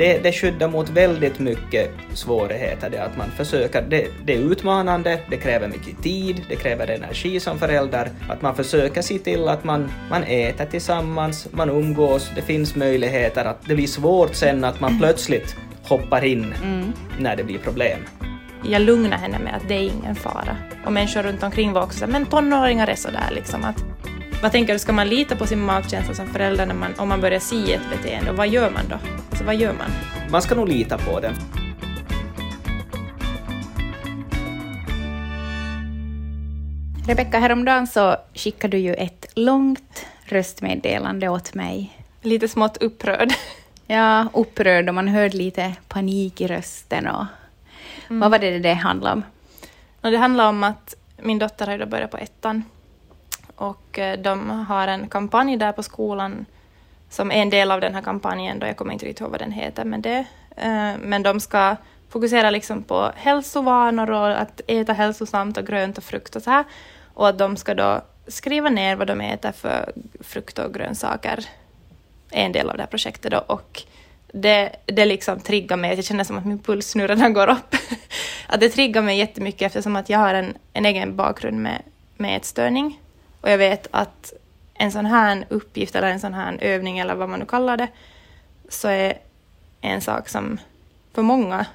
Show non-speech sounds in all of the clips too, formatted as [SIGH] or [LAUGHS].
det, det skyddar mot väldigt mycket svårigheter. Det att man försöker, det, det är utmanande, det kräver mycket tid, det kräver energi som förälder. Att man försöker se till att man, man äter tillsammans, man umgås, det finns möjligheter att det blir svårt sen att man plötsligt hoppar in mm. när det blir problem. Jag lugnar henne med att det är ingen fara. Och människor runt omkring var också så men tonåringar är sådär liksom att vad tänker du, ska man lita på sin magkänsla som förälder när man, om man börjar se ett beteende? Och vad gör man då? Alltså vad gör man? Man ska nog lita på den. Rebecka, häromdagen så skickade du ju ett långt röstmeddelande åt mig. Lite smått upprörd. [LAUGHS] Ja, upprörd och man hörde lite panik i rösten. Och... Mm. Vad var det det handlade om? Det handlade om att min dotter har ju börjat på ettan och eh, de har en kampanj där på skolan som är en del av den här kampanjen, då jag kommer inte riktigt ihåg vad den heter, men, det, eh, men de ska fokusera liksom på hälsovanor och att äta hälsosamt och grönt och frukt och så här. Och att de ska då skriva ner vad de äter för frukt och grönsaker, är en del av det här projektet då. Och det, det liksom triggar mig, jag känner som att min puls nu redan går upp. [LAUGHS] att det triggar mig jättemycket eftersom att jag har en, en egen bakgrund med, med ätstörning. Och jag vet att en sån här uppgift eller en sån här övning eller vad man nu kallar det, så är en sak som för många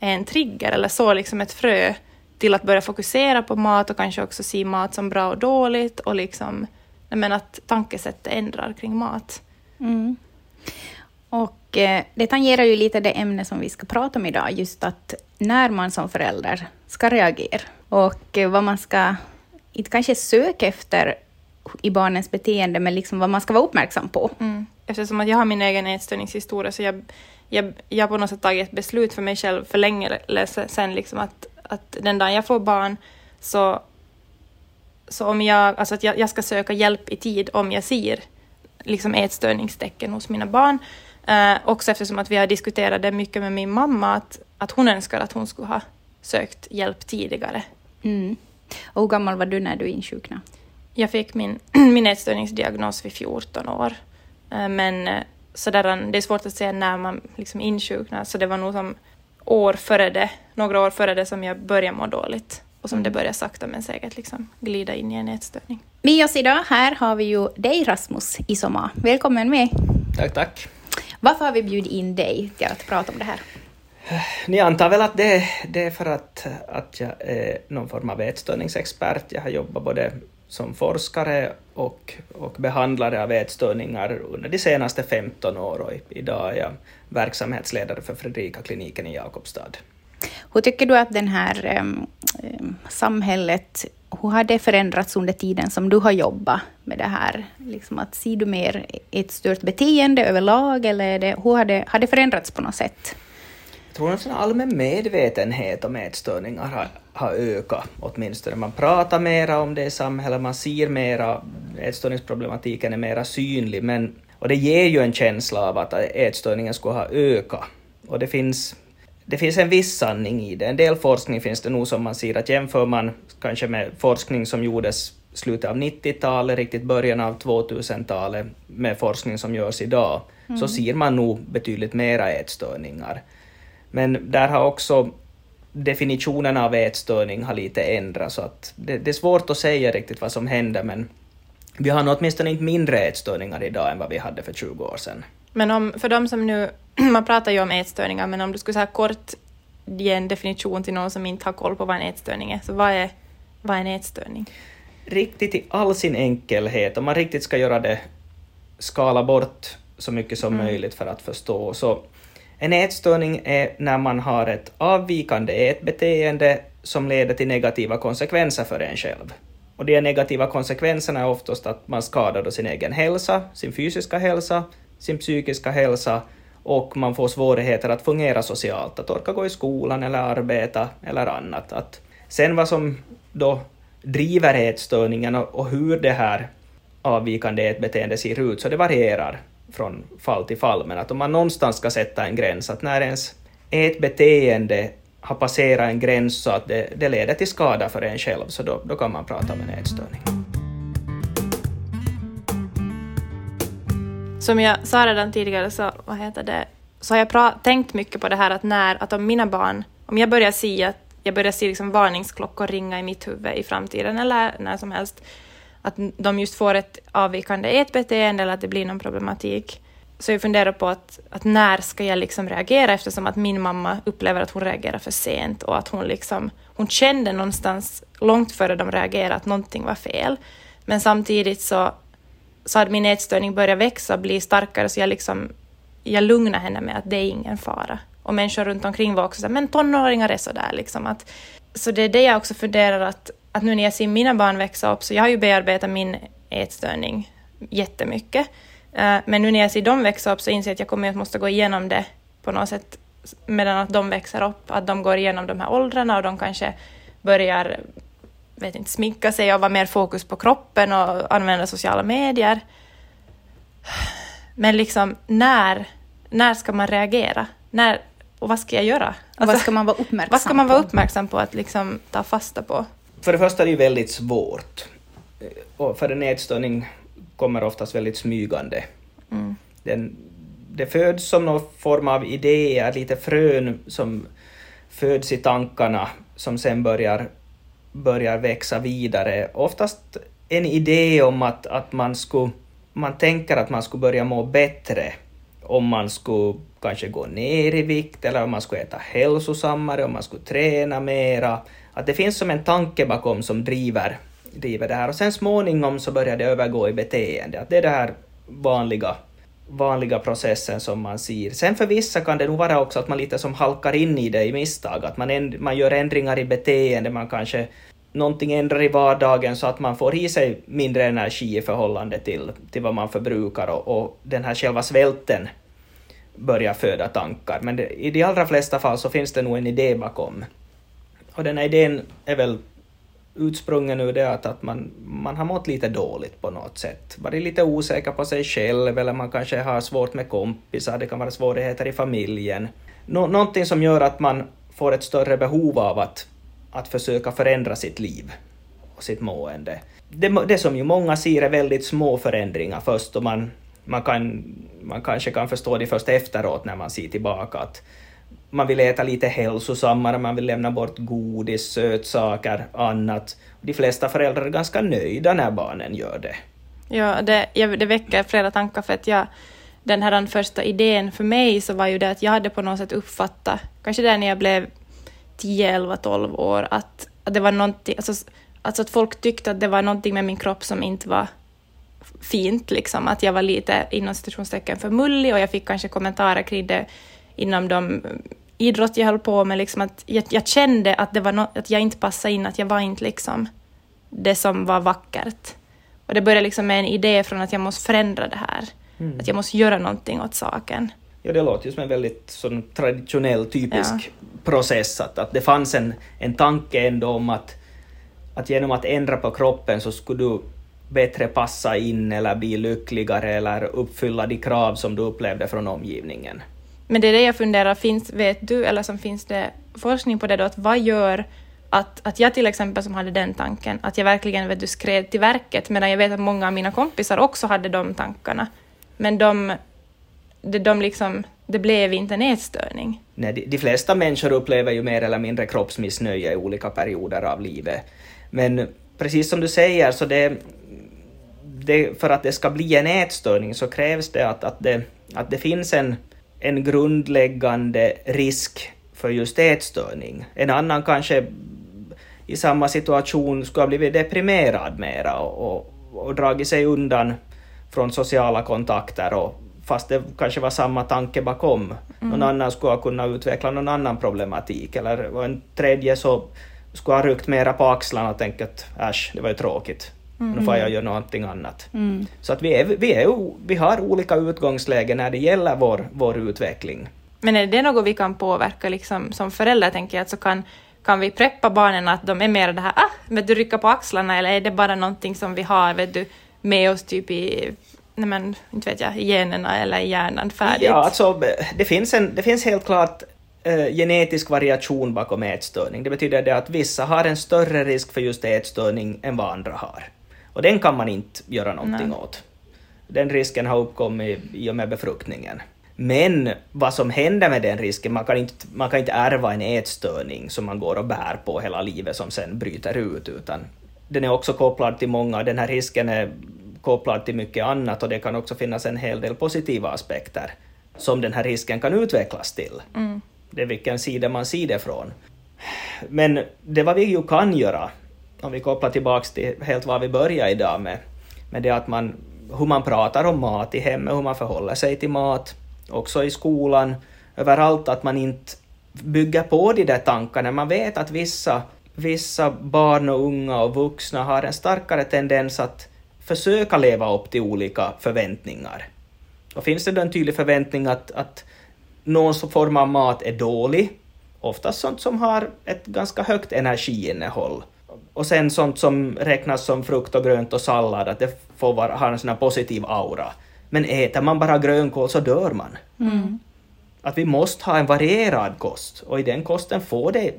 är en trigger eller så liksom ett frö till att börja fokusera på mat och kanske också se mat som bra och dåligt och liksom, men att tankesättet ändrar kring mat. Mm. Och eh, det tangerar ju lite det ämne som vi ska prata om idag, just att när man som förälder ska reagera och eh, vad man ska inte kanske söka efter i barnens beteende, men liksom vad man ska vara uppmärksam på. Mm. Eftersom att jag har min egen ätstörningshistoria så jag, jag, jag på något sätt tagit ett beslut för mig själv för länge sedan liksom att, att den dagen jag får barn så, så om jag, alltså att jag, jag ska söka hjälp i tid om jag ser liksom ätstörningstecken hos mina barn. Eh, också eftersom att vi har diskuterat det mycket med min mamma att, att hon önskar att hon skulle ha sökt hjälp tidigare. Mm. Och hur gammal var du när du insjuknade? Jag fick min, [CLEARS THROAT] min ätstörningsdiagnos vid 14 år. Eh, men eh, sådär, det är svårt att säga när man liksom insjuknar, så det var nog som år före det, några år före det som jag började må dåligt och som det mm. började sakta men säkert liksom glida in i en ätstörning. Med oss idag här har vi ju dig Rasmus Isoma. Välkommen med. Tack, tack. Varför har vi bjudit in dig till att prata om det här? Ni antar väl att det, det är för att, att jag är någon form av ätstörningsexpert. Jag har jobbat både som forskare och, och behandlare av ätstörningar under de senaste 15 åren och idag är jag verksamhetsledare för Fredrika-kliniken i Jakobstad. Hur tycker du att det här um, samhället, hur har det förändrats under tiden som du har jobbat med det här? Liksom att ser du mer ett stört beteende överlag eller det, hur har det, har det förändrats på något sätt? Jag tror att en allmän medvetenhet om ätstörningar har, har ökat, åtminstone. Man pratar mera om det i samhället, man ser mera, ätstörningsproblematiken är mera synlig, men, och det ger ju en känsla av att ätstörningen skulle ha ökat. Och det finns, det finns en viss sanning i det. En del forskning finns det nog som man ser att jämför man kanske med forskning som gjordes slutet av 90-talet, riktigt början av 2000-talet med forskning som görs idag, mm. så ser man nog betydligt mera ätstörningar. Men där har också definitionen av ätstörning har lite ändrats, så att det, det, är svårt att säga riktigt vad som händer, men vi har nog åtminstone inte mindre ätstörningar idag än vad vi hade för 20 år sedan. Men om, för de som nu, [CLEARS THROAT] man pratar ju om ätstörningar, men om du skulle säga kort ge en definition till någon som inte har koll på vad en ätstörning är, så vad är, vad är en ätstörning? Riktigt i all sin enkelhet, om man riktigt ska göra det, skala bort så mycket som mm. möjligt för att förstå, så en ätstörning är när man har ett avvikande ätbeteende som leder till negativa konsekvenser för en själv. Och de negativa konsekvenserna är oftast att man skadar sin egen hälsa, sin fysiska hälsa, sin psykiska hälsa och man får svårigheter att fungera socialt, att orka gå i skolan eller arbeta eller annat. Att sen vad som då driver ätstörningen och, hur det här avvikande ätbeteendet ser ut, så det varierar från fall till fall, men att om man någonstans ska sätta en gräns, att när ens ett beteende har passerat en gräns så att det, det leder till skada för en själv, så då, då kan man prata om en ätstörning. Som jag sa redan tidigare så vad heter det, så har jag tänkt mycket på det här att när, att om mina barn, om jag börjar se att jag börjar se liksom varningsklockor ringa i mitt huvud i framtiden eller när som helst, att de just får ett avvikande ätbeteende eller att det blir någon problematik. Så jag funderar på att, att när ska jag liksom reagera eftersom att min mamma upplever att hon reagerar för sent och att hon liksom, hon kände någonstans långt före de reagerade att någonting var fel. Men samtidigt så, så hade min ätstörning börjat växa och bli starkare så jag liksom, jag lugnade henne med att det är ingen fara. Och människor runt omkring var också så här, men tonåringar är sådär liksom att, så det är det jag också funderar att, att nu när jag ser mina barn växa upp, så jag har ju bearbetat min ätstörning jättemycket. Eh, men nu när jag ser dem växa upp så inser jag att jag kommer att måste gå igenom det på något sätt medan att de växer upp, att de går igenom de här åldrarna och de kanske börjar vet inte, sminka sig och vara mer fokus på kroppen och använda sociala medier. Men liksom, när, när ska man reagera? När, och vad ska jag göra? Alltså, vad ska man vara uppmärksam Vad ska man vara på? uppmärksam på att liksom ta fasta på? För det första är det ju väldigt svårt. Och för en ätstörning kommer oftast väldigt smygande. Mm. Den, det föds som någon form av idéer, lite frön som föds i tankarna som sen börjar, börjar växa vidare. Oftast en idé om att, att man skulle, man tänker att man skulle börja må bättre om man skulle kanske gå ner i vikt eller om man skulle äta hälsosammare, om man skulle träna mera. Att det finns som en tanke bakom som driver, driver det här och sen småningom så börjar det övergå i beteende. Att det är den här vanliga, vanliga processen som man ser. Sen för vissa kan det nog vara också att man lite som halkar in i det i misstag, att man, änd- man gör ändringar i beteende, man kanske någonting ändrar i vardagen så att man får i sig mindre energi i förhållande till, till vad man förbrukar och, och den här själva svälten börjar föda tankar. Men det, i de allra flesta fall så finns det nog en idé bakom. Och den här idén är väl utsprungen ur det att, att man, man har mått lite dåligt på något sätt. Varit lite osäker på sig själv eller man kanske har svårt med kompisar, det kan vara svårigheter i familjen. Nå, någonting som gör att man får ett större behov av att, att försöka förändra sitt liv och sitt mående. Det, det som ju många ser är väldigt små förändringar först och man, man, kan, man kanske kan förstå det först efteråt när man ser tillbaka att man vill äta lite hälsosammare, man vill lämna bort godis, sötsaker, annat. De flesta föräldrar är ganska nöjda när barnen gör det. Ja, det, jag, det väcker flera tankar för att jag, den här första idén för mig så var ju det att jag hade på något sätt uppfattat, kanske där när jag blev 10, 11, 12 år, att, att det var någonting, alltså, alltså att folk tyckte att det var någonting med min kropp som inte var fint, liksom. Att jag var lite inom situationstecken för mullig och jag fick kanske kommentarer kring det inom de idrott jag höll på med, liksom att jag, jag kände att, det var no, att jag inte passade in, att jag var inte liksom det som var vackert. Och det började liksom med en idé från att jag måste förändra det här. Mm. Att jag måste göra någonting åt saken. Ja, det låter ju som en väldigt sån traditionell, typisk process, att, att det fanns en, en tanke ändå om att, att genom att ändra på kroppen så skulle du bättre passa in eller bli lyckligare eller uppfylla de krav som du upplevde från omgivningen. Men det är det jag funderar, finns, vet du, eller som finns det forskning på det då, att vad gör att, att jag till exempel som hade den tanken, att jag verkligen vet du, skred till verket, medan jag vet att många av mina kompisar också hade de tankarna. Men de, de, de liksom, det blev inte en ätstörning. Nej, de, de flesta människor upplever ju mer eller mindre kroppsmissnöje i olika perioder av livet. Men precis som du säger, så det, det, för att det ska bli en ätstörning så krävs det att, att, det, att det finns en, en grundläggande risk för just ätstörning. En annan kanske i samma situation skulle ha blivit deprimerad mera och, och, och dragit sig undan från sociala kontakter och fast det kanske var samma tanke bakom. Mm. Någon annan skulle ha kunnat utveckla någon annan problematik eller en tredje så skulle ha ryckt mera på axlarna och tänkt att äsch, det var ju tråkigt. Mm. Nu får jag göra någonting annat. Mm. Så att vi, är, vi, är, vi har olika utgångslägen när det gäller vår, vår utveckling. Men är det något vi kan påverka liksom, som föräldrar, tänker jag, så kan, kan vi preppa barnen att de är mer det här, ah, vet du, rycka på axlarna, eller är det bara någonting som vi har, vet du, med oss typ i, nej men, inte vet jag, generna eller hjärnan färdigt? Ja, alltså det finns, en, det finns helt klart eh, genetisk variation bakom ätstörning. Det betyder det att vissa har en större risk för just ätstörning än vad andra har. Och den kan man inte göra någonting Nej. åt. Den risken har uppkommit i och med befruktningen. Men vad som händer med den risken, man kan, inte, man kan inte ärva en ätstörning som man går och bär på hela livet som sen bryter ut, utan den är också kopplad till många, den här risken är kopplad till mycket annat och det kan också finnas en hel del positiva aspekter som den här risken kan utvecklas till. Mm. Det är vilken sida man ser det från. Men det vad vi ju kan göra, om vi kopplar tillbaks till helt vad vi började idag med, med det att man, hur man pratar om mat i hemmet, hur man förhåller sig till mat, också i skolan, överallt, att man inte bygger på de där tankarna. Man vet att vissa, vissa barn och unga och vuxna har en starkare tendens att försöka leva upp till olika förväntningar. Och finns det då en tydlig förväntning att, att någon form av mat är dålig, oftast sånt som har ett ganska högt energiinnehåll, och sen sånt som räknas som frukt och grönt och sallad, att det får vara, ha en sån här positiv aura. Men äter man bara grönkål så dör man. Mm. Att vi måste ha en varierad kost, och i den kosten får det,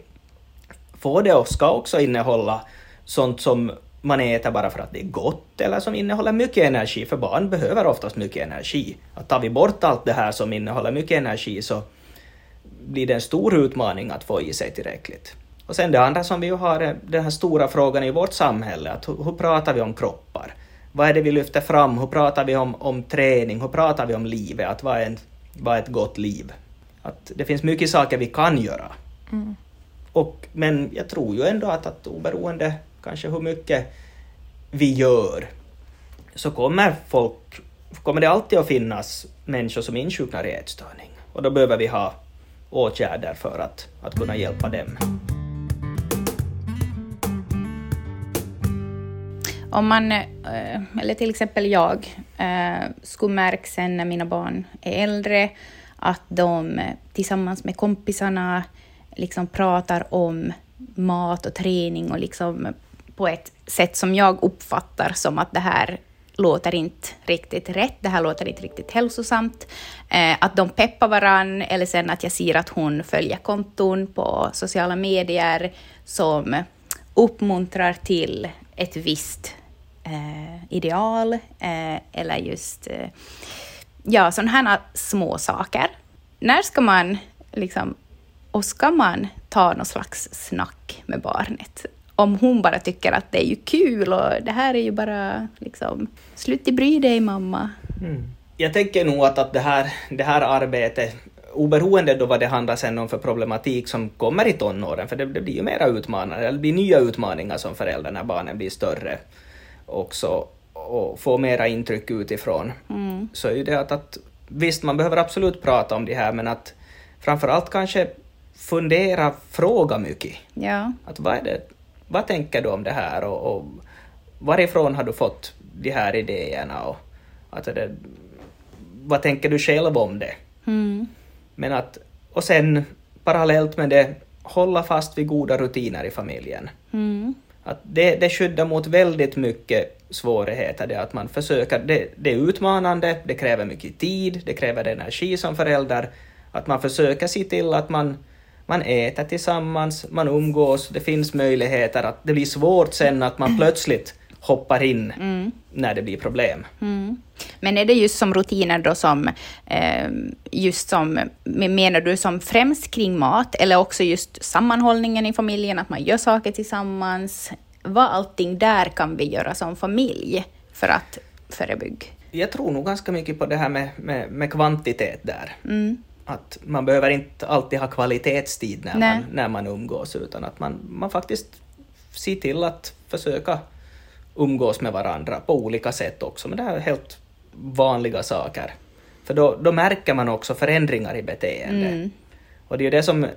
får det och ska också innehålla sånt som man äter bara för att det är gott eller som innehåller mycket energi, för barn behöver oftast mycket energi. Att tar vi bort allt det här som innehåller mycket energi så blir det en stor utmaning att få i sig tillräckligt. Och sen det andra som vi har är den här stora frågan i vårt samhälle, att hur, hur, pratar vi om kroppar? Vad är det vi lyfter fram? Hur pratar vi om, om träning? Hur pratar vi om livet? Att vad är, en, vad är ett gott liv? Att det finns mycket saker vi kan göra. Mm. Och, men jag tror ju ändå att, att oberoende kanske hur mycket vi gör, så kommer folk, kommer det alltid att finnas människor som insjuknar i ätstörning. Och då behöver vi ha åtgärder för att, att kunna hjälpa dem. Om man, eh, eller till exempel jag, eh, skulle märka sen när mina barn är äldre att de eh, tillsammans med kompisarna liksom pratar om mat och träning och liksom på ett sätt som jag uppfattar som att det här låter inte riktigt rätt, det här låter inte riktigt hälsosamt. Eh, att de peppar varann, eller sen att jag ser att hon följer konton på sociala medier som uppmuntrar till ett visst eh, ideal, eh, eller just eh, ja, sådana här små saker. När ska man liksom, och ska man ta någon slags snack med barnet om hon bara tycker att det är ju kul och det här är ju bara liksom, sluta bry dig mamma. Mm. Jag tänker nog att, att det, här, det här arbetet, oberoende då vad det handlar sen om för problematik som kommer i tonåren, för det, det blir ju mera utmanande, det blir nya utmaningar som förälder när barnen blir större också och får mera intryck utifrån, mm. så är ju det att, att visst, man behöver absolut prata om det här, men att framförallt kanske fundera, fråga mycket. Ja. Att vad är det vad tänker du om det här och, och varifrån har du fått de här idéerna och att det, vad tänker du själv om det? Mm. Men att, och sen parallellt med det, hålla fast vid goda rutiner i familjen. Mm. Att det, det skyddar mot väldigt mycket svårigheter, det att man försöker, det, det är utmanande, det kräver mycket tid, det kräver energi som förälder, att man försöker se till att man man äter tillsammans, man umgås, det finns möjligheter att det blir svårt sen att man [CLEARS THROAT] plötsligt hoppar in mm. när det blir problem. Mm. Men är det just som rutiner då som, eh, just som, menar du som främst kring mat, eller också just sammanhållningen i familjen, att man gör saker tillsammans? Vad allting där kan vi göra som familj för att förebygga? Jag tror nog ganska mycket på det här med, med, med kvantitet där. Mm att man behöver inte alltid ha kvalitetstid när, man, när man umgås, utan att man, man faktiskt ser till att försöka umgås med varandra på olika sätt också, men det här är helt vanliga saker. För då, då märker man också förändringar i beteende. Mm. Och det är ju det som,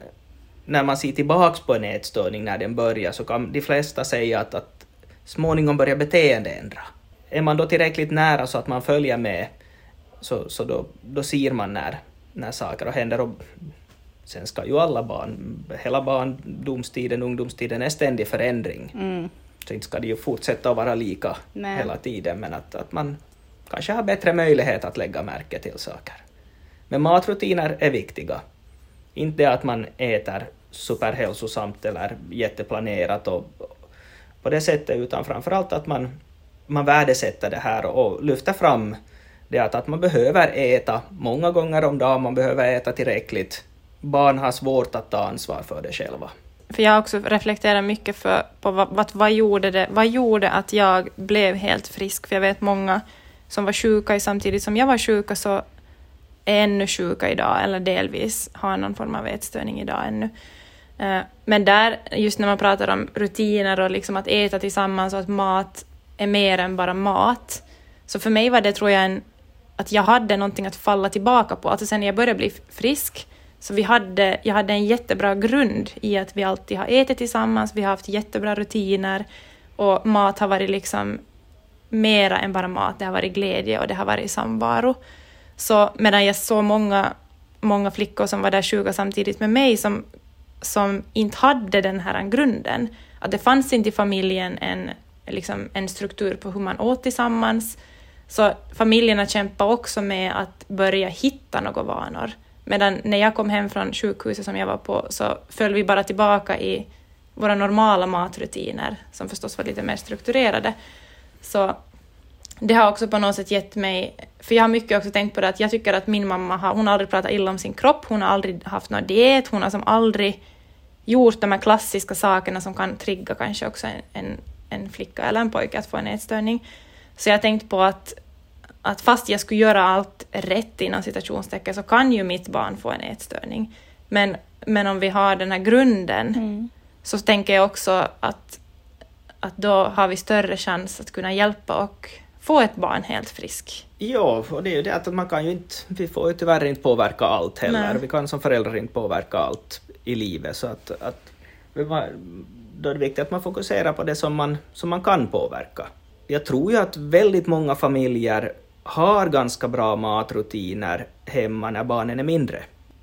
när man ser tillbaks på en ätstörning när den börjar, så kan de flesta säga att, att småningom börjar beteende ändra. Är man då tillräckligt nära så att man följer med, så, så då, då ser man när, när saker händer. Och sen ska ju alla barn, hela barndomstiden, ungdomstiden är ständig förändring. Mm. Så inte ska det ju fortsätta att vara lika Nej. hela tiden, men att, att man kanske har bättre möjlighet att lägga märke till saker. Men matrutiner är viktiga. Inte att man äter superhälsosamt eller jätteplanerat och på det sättet, utan framförallt att man, man värdesätter det här och lyfter fram det att, att man behöver äta många gånger om dagen, man behöver äta tillräckligt. Barn har svårt att ta ansvar för det själva. För jag har också reflekterat mycket för, på vad, vad, vad, gjorde det, vad gjorde att jag blev helt frisk? För jag vet många som var sjuka samtidigt som jag var sjuka så är ännu sjuka idag eller delvis har någon form av ätstörning idag ännu. Eh, men där, just när man pratar om rutiner och liksom att äta tillsammans och att mat är mer än bara mat, så för mig var det, tror jag, en, att jag hade någonting att falla tillbaka på. Alltså sen när jag började bli frisk, så vi hade, jag hade en jättebra grund i att vi alltid har ätit tillsammans, vi har haft jättebra rutiner och mat har varit liksom mera än bara mat, det har varit glädje och det har varit samvaro. Så medan jag såg många, många flickor som var där sjuka samtidigt med mig som, som inte hade den här grunden, att det fanns inte i familjen en, liksom en struktur på hur man åt tillsammans, så familjerna kämpade också med att börja hitta några vanor. Medan när jag kom hem från sjukhuset som jag var på så föll vi bara tillbaka i våra normala matrutiner, som förstås var lite mer strukturerade. Så det har också på något sätt gett mig, för jag har mycket också tänkt på det att jag tycker att min mamma har, hon har aldrig pratat illa om sin kropp, hon har aldrig haft någon diet, hon har som aldrig gjort de här klassiska sakerna som kan trigga kanske också en, en, en flicka eller en pojke att få en ätstörning. Så jag har tänkt på att, att fast jag skulle göra allt rätt inom citationstecken så kan ju mitt barn få en ätstörning. Men, men om vi har den här grunden mm. så tänker jag också att, att då har vi större chans att kunna hjälpa och få ett barn helt frisk. Ja, och det är ju det att man kan ju inte, vi får ju tyvärr inte påverka allt heller. Nej. Vi kan som föräldrar inte påverka allt i livet, så att, att då är det viktigt att man fokuserar på det som man, som man kan påverka. Jag tror ju att väldigt många familjer har ganska bra matrutiner hemma när barnen är mindre.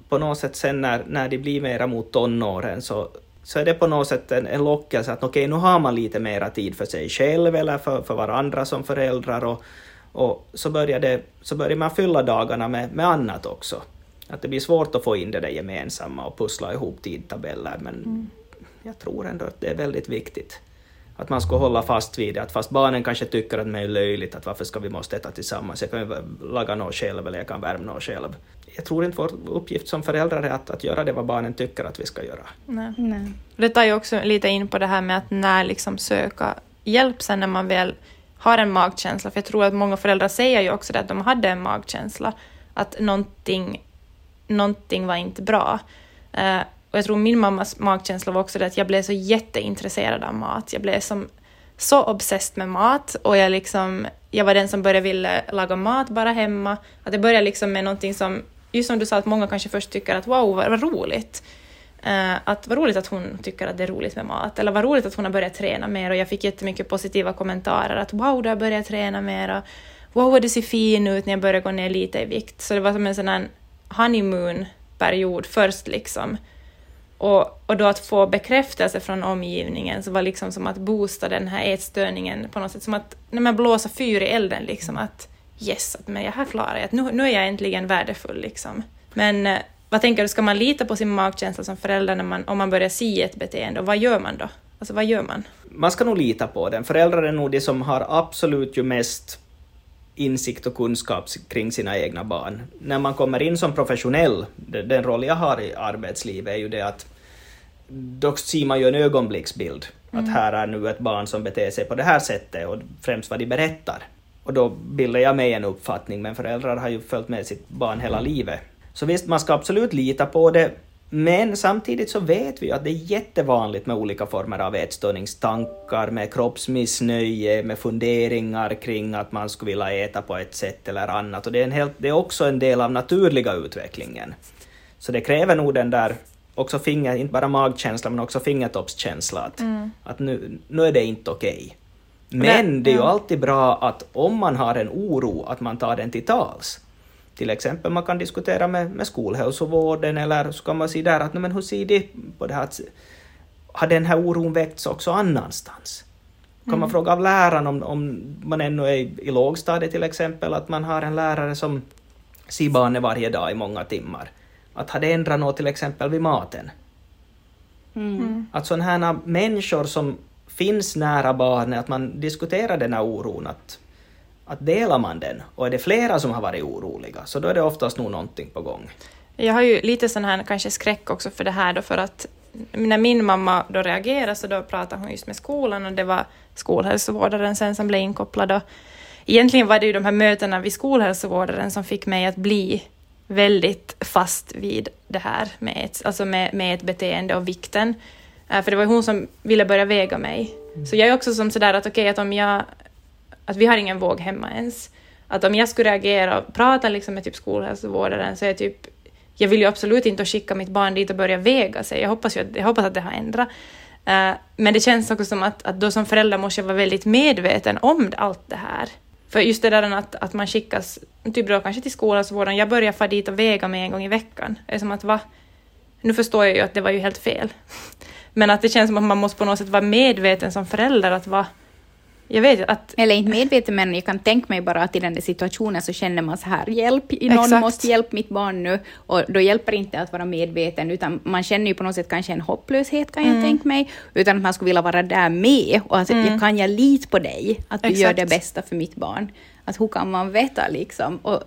På något sätt sen när, när de blir mera mot tonåren så, så är det på något sätt en, en lockelse att okej, okay, nu har man lite mera tid för sig själv eller för, för varandra som föräldrar och, och så, börjar det, så börjar man fylla dagarna med, med annat också. Att det blir svårt att få in det där gemensamma och pussla ihop tidtabeller, men mm. jag tror ändå att det är väldigt viktigt att man ska hålla fast vid det, att fast barnen kanske tycker att det är löjligt, att varför ska vi måste äta tillsammans, jag kan ju laga något själv eller jag kan värma något själv. Jag tror inte vår uppgift som föräldrar är att, att göra det vad barnen tycker att vi ska göra. Nej. Nej. Det tar ju också lite in på det här med att när liksom söka hjälp sen när man väl har en magkänsla, för jag tror att många föräldrar säger ju också det att de hade en magkänsla, att någonting, någonting var inte bra. Och jag tror min mammas magkänsla var också det att jag blev så jätteintresserad av mat. Jag blev som så obsessed med mat och jag, liksom, jag var den som började vilja laga mat bara hemma. Att det började liksom med någonting som, just som du sa, att många kanske först tycker att wow, vad, vad roligt. Uh, att vad roligt att hon tycker att det är roligt med mat, eller vad roligt att hon har börjat träna mer och jag fick jättemycket positiva kommentarer att wow, du har börjat träna mer och wow, vad du ser fin ut när jag börjar gå ner lite i vikt. Så det var som en sån här honeymoon-period först liksom och, och då att få bekräftelse från omgivningen så var liksom som att boosta den här ätstörningen på något sätt, som att när man blåser fyr i elden, liksom att yes, att men jag här klarar jag, att nu, nu är jag äntligen värdefull. Liksom. Men eh, vad tänker du, ska man lita på sin magkänsla som förälder när man, om man börjar se ett beteende, och vad gör man då? Alltså vad gör man? Man ska nog lita på den. Föräldrar är nog de som har absolut ju mest insikt och kunskap kring sina egna barn. När man kommer in som professionell, den roll jag har i arbetslivet är ju det att då ser man ju en ögonblicksbild. Mm. Att här är nu ett barn som beter sig på det här sättet och främst vad de berättar. Och då bildar jag mig en uppfattning, men föräldrar har ju följt med sitt barn hela livet. Så visst, man ska absolut lita på det, men samtidigt så vet vi att det är jättevanligt med olika former av ätstörningstankar, med kroppsmissnöje, med funderingar kring att man skulle vilja äta på ett sätt eller annat. Och det är, en helt, det är också en del av naturliga utvecklingen. Så det kräver nog den där också finger, inte bara magkänsla men också fingertoppskänsla att, mm. att nu, nu är det inte okej. Okay. Men det är ju alltid bra att om man har en oro, att man tar den till tals. Till exempel man kan diskutera med, med skolhälsovården eller så kan man säga där att men hur ser de på det här har den här oron väckts också annanstans? Kan mm. man fråga av läraren om, om man ännu är i, i lågstadiet till exempel, att man har en lärare som ser barnet varje dag i många timmar. Att har det ändrat något till exempel vid maten? Mm. mm. Att sådana här människor som finns nära barnet, att man diskuterar den här oron, att att delar man den och är det flera som har varit oroliga så då är det oftast nog någonting på gång. Jag har ju lite sån här kanske skräck också för det här då för att när min mamma då reagerade så då pratade hon just med skolan och det var skolhälsovårdaren sen som blev inkopplad. Och egentligen var det ju de här mötena vid skolhälsovårdaren som fick mig att bli väldigt fast vid det här med ett, alltså med, med ett beteende och vikten. Uh, för det var hon som ville börja väga mig. Mm. Så jag är också som sådär att okej, okay, att om jag... Att vi har ingen våg hemma ens. Att om jag skulle reagera och prata liksom med typ skolhälsovårdaren så är jag typ... Jag vill ju absolut inte skicka mitt barn dit och börja väga sig. Jag hoppas, ju, jag hoppas att det har ändrat. Uh, men det känns också som att, att då som förälder måste jag vara väldigt medveten om allt det här. För just det där att, att man skickas, typ då kanske till skolhälsovården, jag börjar fara dit och väga mig en gång i veckan. Det är som att va? Nu förstår jag ju att det var ju helt fel. [LAUGHS] Men att det känns som att man måste på något sätt vara medveten som förälder att vara jag vet att... Eller inte medveten, men jag kan tänka mig bara att i den där situationen så känner man så här, hjälp, någon Exakt. måste hjälpa mitt barn nu. Och då hjälper inte att vara medveten, utan man känner ju på något sätt kanske en hopplöshet, kan mm. jag tänka mig. Utan att man skulle vilja vara där med och att mm. jag kan jag lita på dig, att du Exakt. gör det bästa för mitt barn. Att hur kan man veta liksom? Och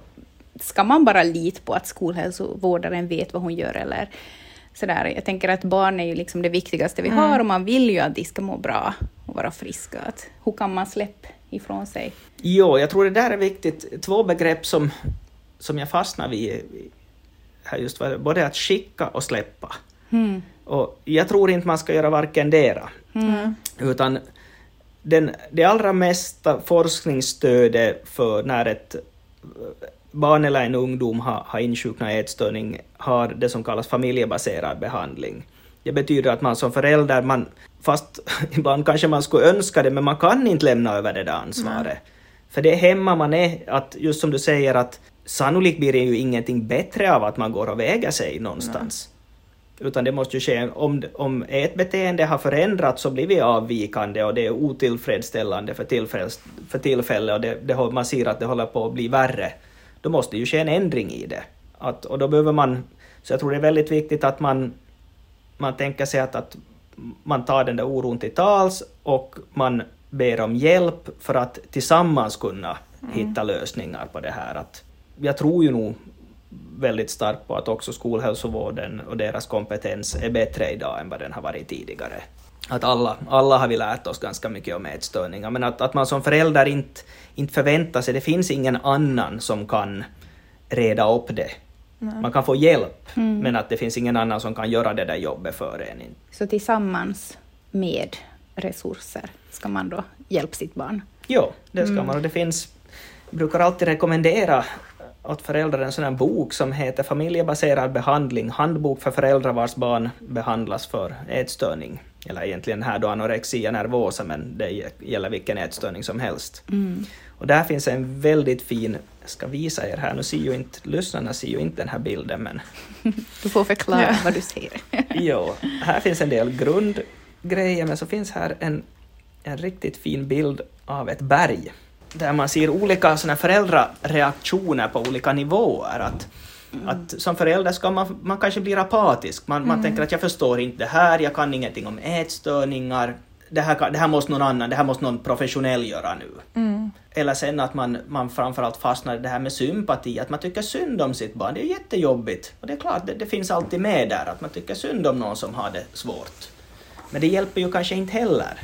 ska man bara lita på att skolhälsovårdaren vet vad hon gör eller sådär. Jag tänker att barn är ju liksom det viktigaste vi mm. har och man vill ju att de ska må bra och vara friska. Att hur kan man släppa ifrån sig? Jo, jag tror det där är viktigt. Två begrepp som, som jag fastnar vid här just var både att skicka och släppa. Mm. Och jag tror inte man ska göra varken dera. Mm. Utan den, det allra mesta forskningsstödet för när ett barn eller en ungdom har, har insjuknat ätstörning har det som kallas familjebaserad behandling. Det betyder att man som förälder, man, fast [LAUGHS] ibland kanske man skulle önska det, men man kan inte lämna över det där ansvaret. Mm. För det är hemma man är, att just som du säger att sannolikt blir det ju ingenting bättre av att man går och väger sig någonstans. Mm. Utan det måste ju ske, om, om ett beteende har förändrats så blir vi avvikande och det är otillfredsställande för, tillfället, för tillfället och det, det, man ser att det håller på att bli värre då måste ju ske en ändring i det. Att, och då behöver man, så jag tror det är väldigt viktigt att man, man tänker sig att, att man tar den där oron till tals och man ber om hjälp för att tillsammans kunna mm. hitta lösningar på det här. Att jag tror ju nog väldigt starkt på att också skolhälsovården och deras kompetens är bättre idag än vad den har varit tidigare. Att alla, alla har vi lärt oss ganska mycket om ätstörningar, men att, att man som förälder inte, inte förväntar sig, det finns ingen annan som kan reda upp det. Nej. Man kan få hjälp, mm. men att det finns ingen annan som kan göra det där jobbet för en. Så tillsammans med resurser ska man då hjälpa sitt barn? Jo, det ska mm. man. Och det finns, jag brukar alltid rekommendera åt föräldrar en sån här bok som heter Familjebaserad behandling, handbok för föräldrar vars barn behandlas för ätstörning. Eller egentligen här då anorexia nervosa, men det gäller vilken ätstörning som helst. Mm. Och där finns en väldigt fin, jag ska visa er här, nu ser ju inte, lyssnarna ser ju inte den här bilden men... [LAUGHS] Du får förklara ja. vad du ser. [LAUGHS] jo, här finns en del grundgrejer, men så finns här en, en riktigt fin bild av ett berg där man ser olika såna föräldrareaktioner på olika nivåer. Att, mm. att som förälder ska man, man kanske blir apatisk. Man, mm. man tänker att jag förstår inte det här, jag kan ingenting om ätstörningar. Det här, det här måste någon annan, det här måste någon professionell göra nu. Mm. Eller sen att man, man framförallt fastnar i det här med sympati, att man tycker synd om sitt barn. Det är jättejobbigt. Och det är klart, det, det finns alltid med där, att man tycker synd om någon som har det svårt. Men det hjälper ju kanske inte heller.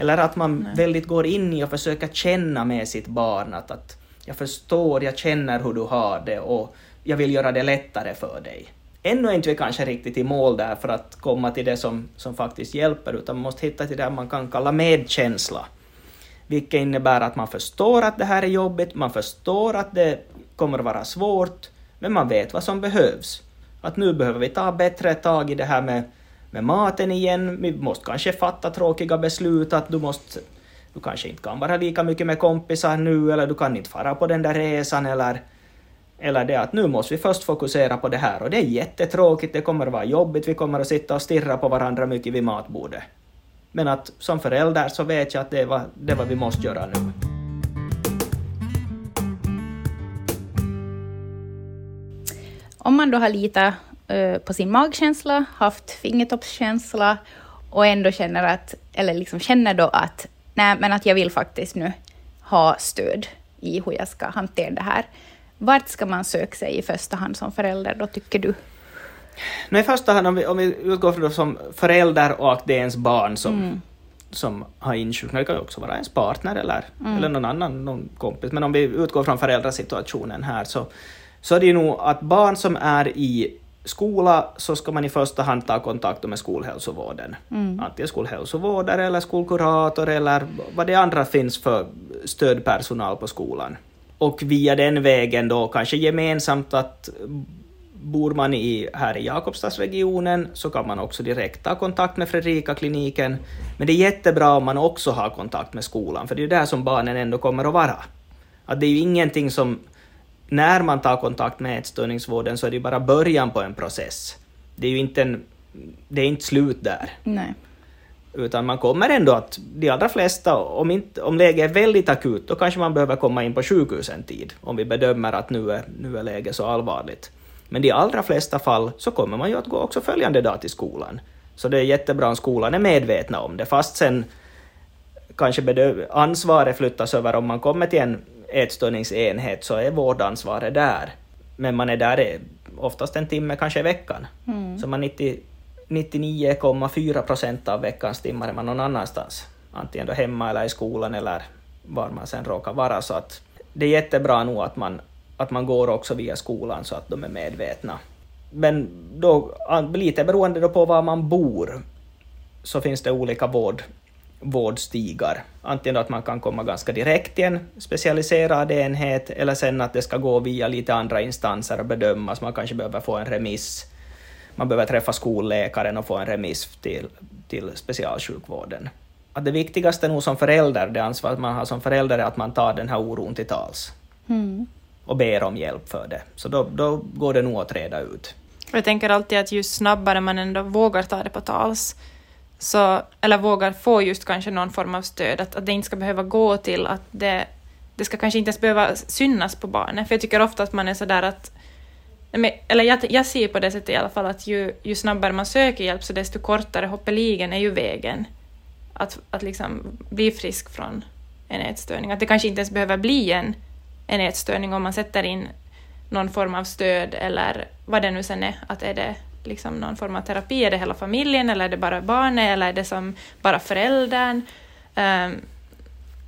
Eller att man Nej. väldigt går in i och försöker känna med sitt barn att, att jag förstår, jag känner hur du har det och jag vill göra det lättare för dig. Ännu är inte vi kanske riktigt i mål där för att komma till det som, som faktiskt hjälper, utan man måste hitta till det man kan kalla medkänsla. Vilket innebär att man förstår att det här är jobbigt, man förstår att det kommer att vara svårt, men man vet vad som behövs. Att nu behöver vi ta bättre tag i det här med med maten igen, vi måste kanske fatta tråkiga beslut att du måste du kanske inte kan vara lika mycket med kompisar nu eller du kan inte fara på den där resan eller eller det att nu måste vi först fokusera på det här och det är jättetråkigt, det kommer att vara jobbigt, vi kommer att sitta och stirra på varandra mycket vid matbordet. Men att som förälder så vet jag att det är vad, det är vad vi måste göra nu. Om man då har litat uh, eh, på sin magkänsla, haft fingertoppskänsla och ändå känner att, eller liksom känner då att nej, men att jag vill faktiskt nu ha stöd i hur jag ska hantera det här. Vart ska man söka sig i första hand som förälder då, tycker du? No, I första hand, om vi, om vi utgår från det som förälder och att det är ens barn som, Mm. som har insjuknat, det kan ju också vara ens partner eller, eller någon annan någon kompis, men om vi utgår från föräldrasituationen här så, så är det ju nog att barn som är i skola så ska man i första hand ta kontakt med skolhälsovården. Antingen skolhälsovårdare eller skolkurator eller vad det andra finns för stödpersonal på skolan. Och via den vägen då kanske gemensamt att bor man i, här i Jakobstadsregionen så kan man också direkt ta kontakt med Fredrika-kliniken. Men det är jättebra om man också har kontakt med skolan, för det är ju där som barnen ändå kommer att vara. Att det är ju ingenting som... När man tar kontakt med ätstörningsvården så är det ju bara början på en process. Det är ju inte, en, det är inte slut där. Nej. Utan man kommer ändå att, de allra flesta, om, inte, om läget är väldigt akut, då kanske man behöver komma in på sjukhus en tid, om vi bedömer att nu är, nu är läget så allvarligt. Men i de allra flesta fall så kommer man ju att gå också följande dag till skolan. Så det är jättebra om skolan är medvetna om det, fast sen kanske ansvaret flyttas över om man kommer till en ätstörningsenhet så är vårdansvaret där. Men man är där oftast en timme kanske i veckan. Så man 90, 99,4 procent av veckans timmar är man någon annanstans. Antingen då hemma eller i skolan eller var man sen råkar vara. Så att det är jättebra nog att man, att man går också via skolan så att de är medvetna. Men då, lite beroende då på var man bor så finns det olika vård, vårdstigar. Antingen då att man kan komma ganska direkt till en specialiserad enhet eller sen att det ska gå via lite andra instanser och bedömas. Man kanske behöver få en remiss. Man behöver träffa skolläkaren och få en remiss till, till specialsjukvården. Att det viktigaste nog som förälder, det ansvar man har som förälder är att man tar den här oron till tals Mm. och ber om hjälp för det. Så då, då går det nog att reda ut. Och jag tänker alltid att ju snabbare man ändå vågar ta det på tals, så, eller vågar få just kanske någon form av stöd, att, att det inte ska behöva gå till att det, det ska kanske inte ens behöva synas på barnet. För jag tycker ofta att man är sådär att men- eller jag, jag ser på det sättet i alla fall att ju, ju snabbare man söker hjälp så desto kortare hoppeligen är ju vägen att, att liksom bli frisk från en ätstörning. Att det kanske inte ens behöver bli en, en ätstörning om man sätter in någon form av stöd eller vad det nu sen är. Att är det liksom någon form av terapi, är det hela familjen eller är det bara barnet eller är det som bara föräldern? Um,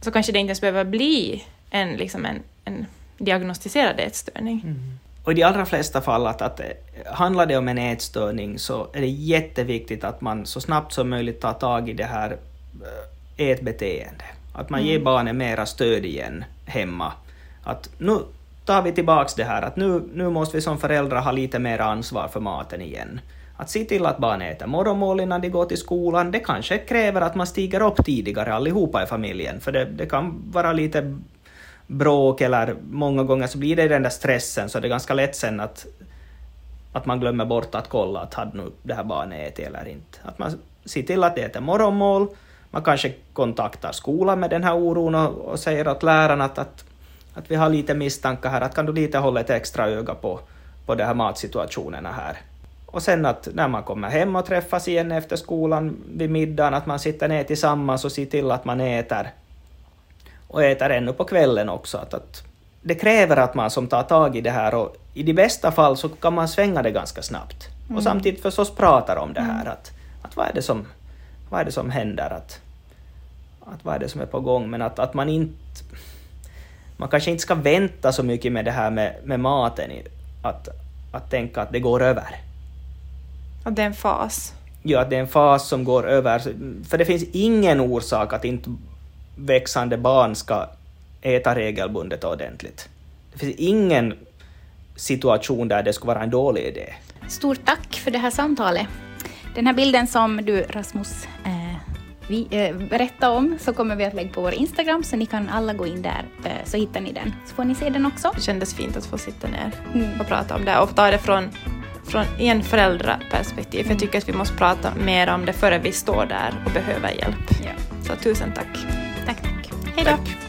så kanske det inte ens behöver bli en, liksom en, en diagnostiserad ätstörning. Mm. Och i de allra flesta fall, att, att eh, handlar det om en ätstörning så är det jätteviktigt att man så snabbt som möjligt tar tag i det här eh, ätbeteende. Att man ger barnen mera stöd igen hemma. Att nu tar vi tillbaks det här, att nu, nu måste vi som föräldrar ha lite mer ansvar för maten igen. Att se till att barnen äter morgonmål innan de går till skolan, det kanske kräver att man stiger upp tidigare allihopa i familjen, för det, det kan vara lite bråk eller många gånger så blir det den där stressen så det är ganska lätt sen att, att man glömmer bort att kolla att hade nu det här barnet ätit eller inte. Att man ser till att det äter morgonmål, man kanske kontaktar skolan med den här oron och, och säger åt lärarna att, att, att vi har lite misstankar här, att kan du lite hålla ett extra öga på, på de här matsituationerna här. Och sen att när man kommer hem och träffas igen efter skolan vid middagen, att man sitter ner tillsammans och ser till att man äter och äter ännu på kvällen också. Att, att det kräver att man som tar tag i det här och i de bästa fall så kan man svänga det ganska snabbt. Och samtidigt förstås pratar om det här. Att, att vad, är det som, vad är det som händer? Att, att vad är det som är på gång? Men att, att man inte... Man kanske inte ska vänta så mycket med det här med, med maten. Att, att tänka att det går över. Att det är en fas. Ja, att det är en fas som går över. För det finns ingen orsak att inte växande barn ska äta regelbundet och ordentligt. Det finns ingen situation där det skulle vara en dålig idé. Stort tack för det här samtalet. Den här bilden som du, Rasmus, eh, vi, eh, berättade om så kommer vi att lägga på vår Instagram så ni kan alla gå in där eh, så hittar ni den. Så får ni se den också. Det kändes fint att få sitta ner Mm. och prata om det och ta det från, från en föräldraperspektiv. För jag tycker att vi måste prata mer om det före vi står där och behöver hjälp. Ja. Så tusen tack. Hej då! Tack.